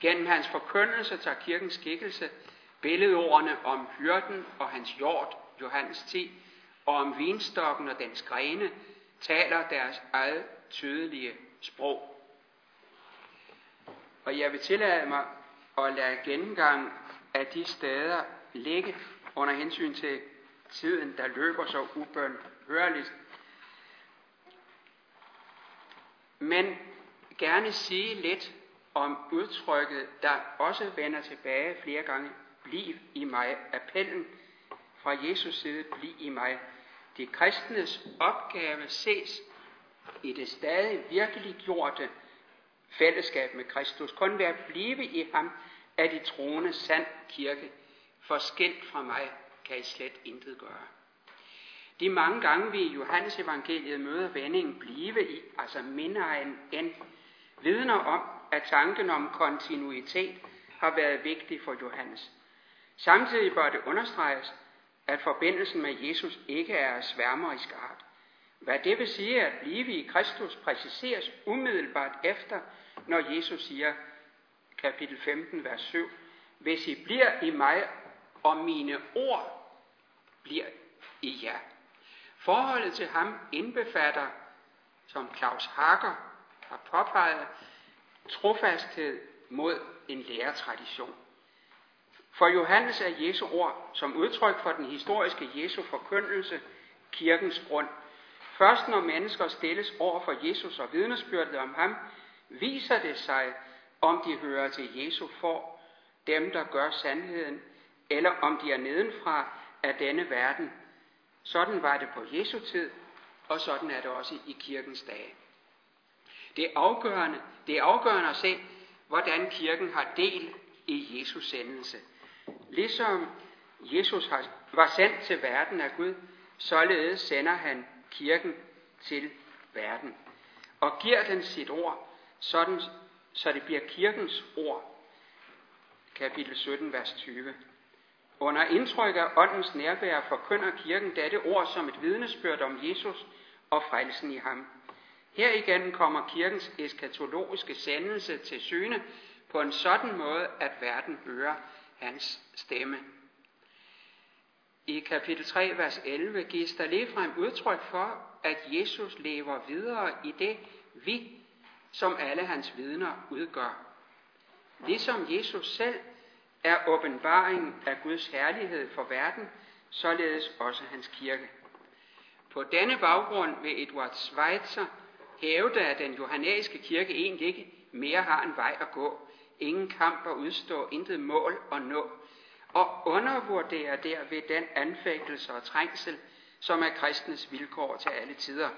Speaker 1: Gennem hans forkyndelse tager kirkens skikkelse billedordene om hyrden og hans jord, Johannes 10, og om vinstokken og dens grene, taler deres eget tydelige sprog. Og jeg vil tillade mig at lade gennemgang af de steder ligge under hensyn til tiden, der løber så ubønhørligt. Men gerne sige lidt om udtrykket, der også vender tilbage flere gange. Bliv i mig. Appellen fra Jesus side, bliv i mig. De kristnes opgave ses i det stadig virkelig gjorte fællesskab med Kristus. Kun ved at blive i ham er de troende sand kirke. forskilt fra mig kan I slet intet gøre. De mange gange vi i Johannes evangeliet møder vendingen blive i, altså mindre end end, vidner om, at tanken om kontinuitet har været vigtig for Johannes. Samtidig bør det understreges, at forbindelsen med Jesus ikke er sværmerisk art. Hvad det vil sige at blive i Kristus præciseres umiddelbart efter, når Jesus siger, kapitel 15, vers 7, hvis I bliver i mig, og mine ord bliver i jer. Forholdet til ham indbefatter, som Claus Hager har påpeget, trofasthed mod en læretradition. For Johannes er Jesu ord som udtryk for den historiske Jesu forkyndelse kirkens grund. Først når mennesker stilles over for Jesus og vidnesbyrdet om ham, viser det sig, om de hører til Jesu for, dem der gør sandheden, eller om de er nedenfra af denne verden. Sådan var det på Jesu tid, og sådan er det også i kirkens dage. Det er afgørende, det er afgørende at se, hvordan kirken har del i Jesus sendelse. Ligesom Jesus var sendt til verden af Gud, således sender han kirken til verden og giver den sit ord, sådan, så det bliver kirkens ord. Kapitel 17, vers 20. Under indtryk af åndens nærvær forkynder kirken dette ord som et vidnesbyrd om Jesus og frelsen i ham. Her igen kommer kirkens eskatologiske sendelse til syne på en sådan måde, at verden hører hans stemme. I kapitel 3, vers 11 gives der ligefrem udtryk for, at Jesus lever videre i det vi, som alle hans vidner udgør. Ligesom Jesus selv er åbenbaringen af Guds herlighed for verden, således også hans kirke. På denne baggrund vil Edward Schweitzer hævde, at den johannæiske kirke egentlig ikke mere har en vej at gå, ingen kamp at udstå, intet mål at nå, og undervurderer derved den anfægtelse og trængsel, som er kristnes vilkår til alle tider.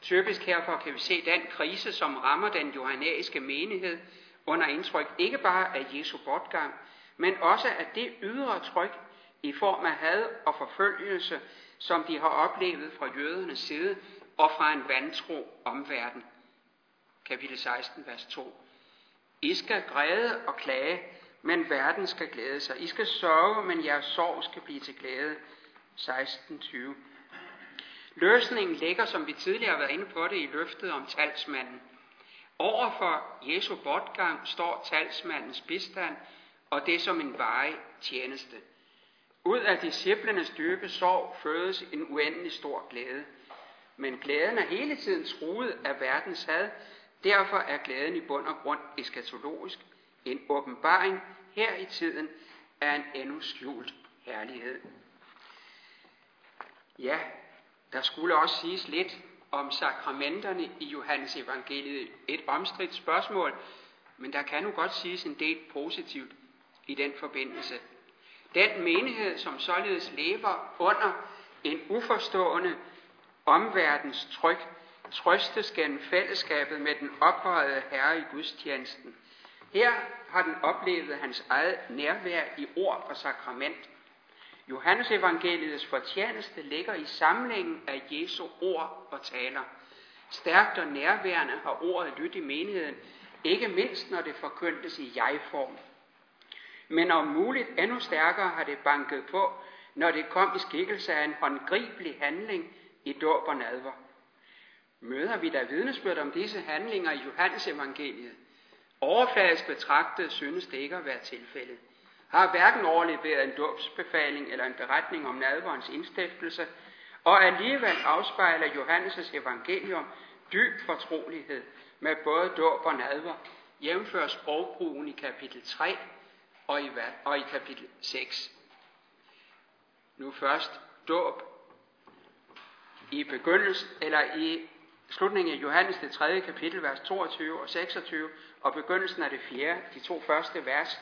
Speaker 1: Typisk herfor kan vi se den krise, som rammer den johannæiske menighed under indtryk ikke bare af Jesu bortgang, men også af det ydre tryk i form af had og forfølgelse, som de har oplevet fra jødernes side og fra en vantro omverden. Kapitel 16, vers 2. I skal græde og klage, men verden skal glæde sig. I skal sørge, men jeres sorg skal blive til glæde. 16.20. Løsningen ligger, som vi tidligere har været inde på det, i løftet om talsmanden. Overfor Jesu bortgang står talsmandens bistand, og det som en varig tjeneste. Ud af disciplernes dybe sorg fødes en uendelig stor glæde. Men glæden er hele tiden truet af verdens had, derfor er glæden i bund og grund eskatologisk, en åbenbaring her i tiden af en endnu skjult herlighed. Ja, der skulle også siges lidt om sakramenterne i Johannes evangeliet. Et omstridt spørgsmål, men der kan nu godt siges en del positivt i den forbindelse. Den menighed, som således lever under en uforstående omverdens tryk, trøstes gennem fællesskabet med den ophøjede Herre i gudstjenesten. Her har den oplevet hans eget nærvær i ord og sakrament. Johannes evangeliets fortjeneste ligger i samlingen af Jesu ord og taler. Stærkt og nærværende har ordet lyttet i menigheden, ikke mindst når det forkyndtes i jeg-form. Men om muligt endnu stærkere har det banket på, når det kom i skikkelse af en håndgribelig handling i dåb og nadver. Møder vi da vidnesbyrd om disse handlinger i Johannes evangeliet? Overfladisk betragtet synes det ikke at være tilfældet. Har hverken overleveret en dåbsbefaling eller en beretning om nadverens indstiftelse, og alligevel afspejler Johannes' evangelium dyb fortrolighed med både dåb og nadver, jævnfører sprogbrugen i kapitel 3 og i, og i kapitel 6. Nu først dåb i begyndelsen, eller i slutningen af Johannes det 3. kapitel, vers 22 og 26, og begyndelsen af det 4. de to første vers,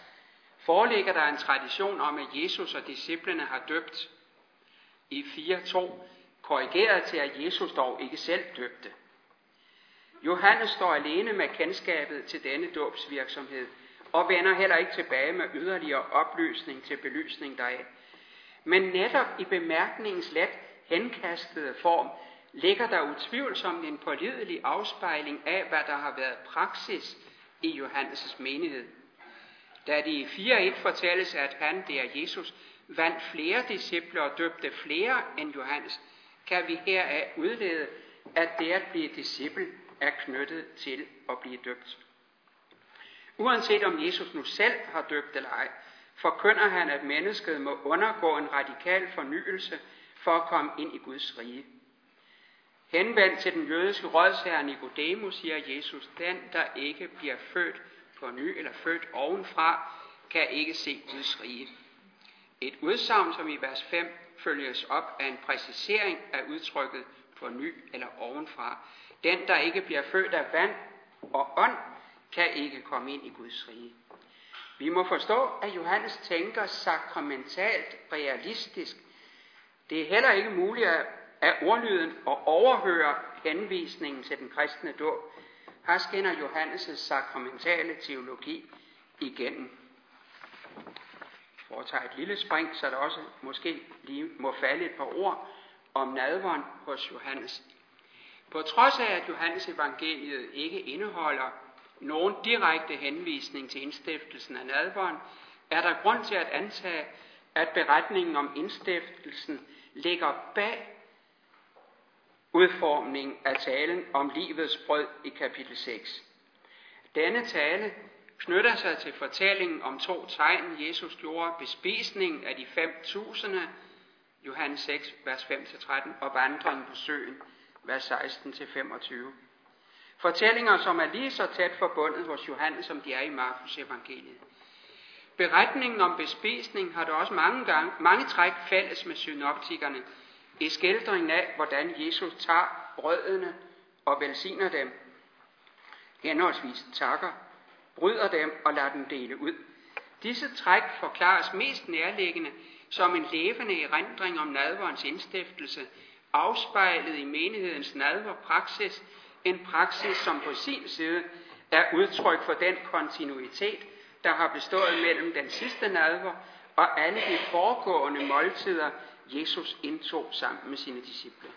Speaker 1: foreligger der en tradition om, at Jesus og disciplene har døbt i 4.2, korrigeret til, at Jesus dog ikke selv døbte. Johannes står alene med kendskabet til denne dåbsvirksomhed, og vender heller ikke tilbage med yderligere oplysning til belysning deraf. Men netop i bemærkningens let henkastede form ligger der utvivlsomt en pålidelig afspejling af, hvad der har været praksis i Johannes' menighed. Da det i 4.1 fortælles, at han, det er Jesus, vandt flere disciple og døbte flere end Johannes, kan vi heraf udlede, at det at blive disciple er knyttet til at blive døbt. Uanset om Jesus nu selv har døbt eller ej, forkynder han, at mennesket må undergå en radikal fornyelse for at komme ind i Guds rige. Henvendt til den jødiske rådsherre Nikodemus siger Jesus, den der ikke bliver født på ny eller født ovenfra, kan ikke se Guds rige. Et udsagn, som i vers 5 følges op af en præcisering af udtrykket på ny eller ovenfra. Den, der ikke bliver født af vand og ånd, kan ikke komme ind i Guds rige. Vi må forstå, at Johannes tænker sakramentalt realistisk. Det er heller ikke muligt at ordlyden og overhøre henvisningen til den kristne dåb. Her skinner Johannes' sakramentale teologi igennem. For at tage et lille spring, så der også måske lige må falde et par ord om nadveren hos Johannes. På trods af, at Johannes evangeliet ikke indeholder nogen direkte henvisning til indstiftelsen af nadveren, er der grund til at antage, at beretningen om indstiftelsen ligger bag udformning af talen om livets brød i kapitel 6. Denne tale knytter sig til fortællingen om to tegn, Jesus gjorde bespisningen af de 5.000, Johannes 6, vers 5-13, og vandringen på søen, vers 16-25. Fortællinger, som er lige så tæt forbundet hos Johannes, som de er i Markus evangeliet. Beretningen om bespisning har der også mange, gange, mange træk fælles med synoptikerne i skildringen af, hvordan Jesus tager brødene og velsigner dem, henholdsvis takker, bryder dem og lader dem dele ud. Disse træk forklares mest nærliggende som en levende erindring om nadverens indstiftelse, afspejlet i menighedens nadverpraksis, en praksis, som på sin side er udtryk for den kontinuitet, der har bestået mellem den sidste nadver og alle de foregående måltider, Jesus indtog sammen med sine disciple.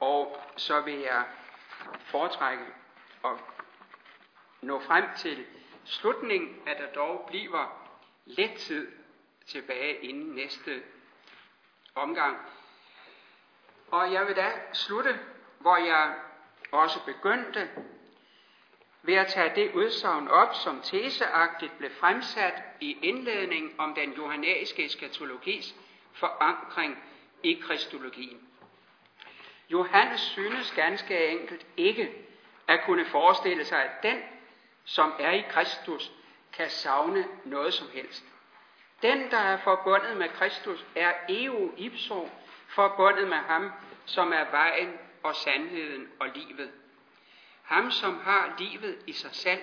Speaker 1: Og så vil jeg foretrække at nå frem til slutningen, at der dog bliver lidt tid tilbage inden næste omgang. Og jeg vil da slutte, hvor jeg også begyndte, ved at tage det udsagn op, som teseagtigt blev fremsat i indledning om den johannæiske eskatologis forankring i kristologien. Johannes synes ganske enkelt ikke at kunne forestille sig, at den, som er i Kristus, kan savne noget som helst. Den, der er forbundet med Kristus, er eo ipso forbundet med ham, som er vejen og sandheden og livet. Ham, som har livet i sig selv,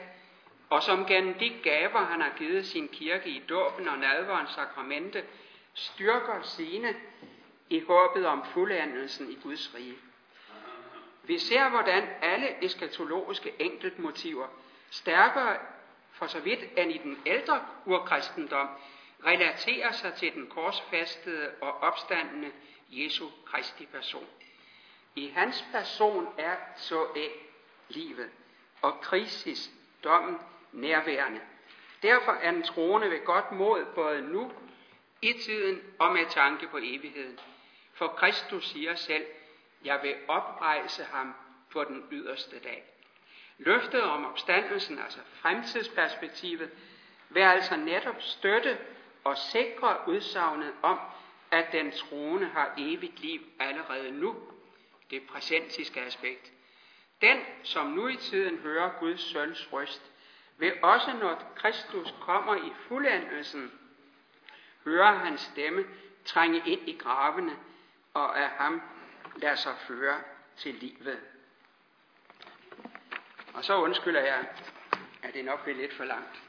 Speaker 1: og som gennem de gaver, han har givet sin kirke i dåben og nadverens sakramente, styrker sine i håbet om fuldendelsen i Guds rige. Vi ser, hvordan alle eskatologiske enkeltmotiver, stærkere for så vidt end i den ældre urkristendom, relaterer sig til den korsfæstede og opstandende Jesu Kristi person. I hans person er så livet, og krisis, dommen, nærværende. Derfor er den troende ved godt mod både nu, i tiden og med tanke på evigheden. For Kristus siger selv, jeg vil oprejse ham på den yderste dag. Løftet om opstandelsen, altså fremtidsperspektivet, vil altså netop støtte og sikre udsagnet om, at den troende har evigt liv allerede nu. Det præsentiske aspekt. Den, som nu i tiden hører Guds søns røst, vil også når Kristus kommer i fuldendelsen, høre hans stemme trænge ind i gravene og af ham lade sig føre til livet. Og så undskylder jeg, at det nok bliver lidt for langt.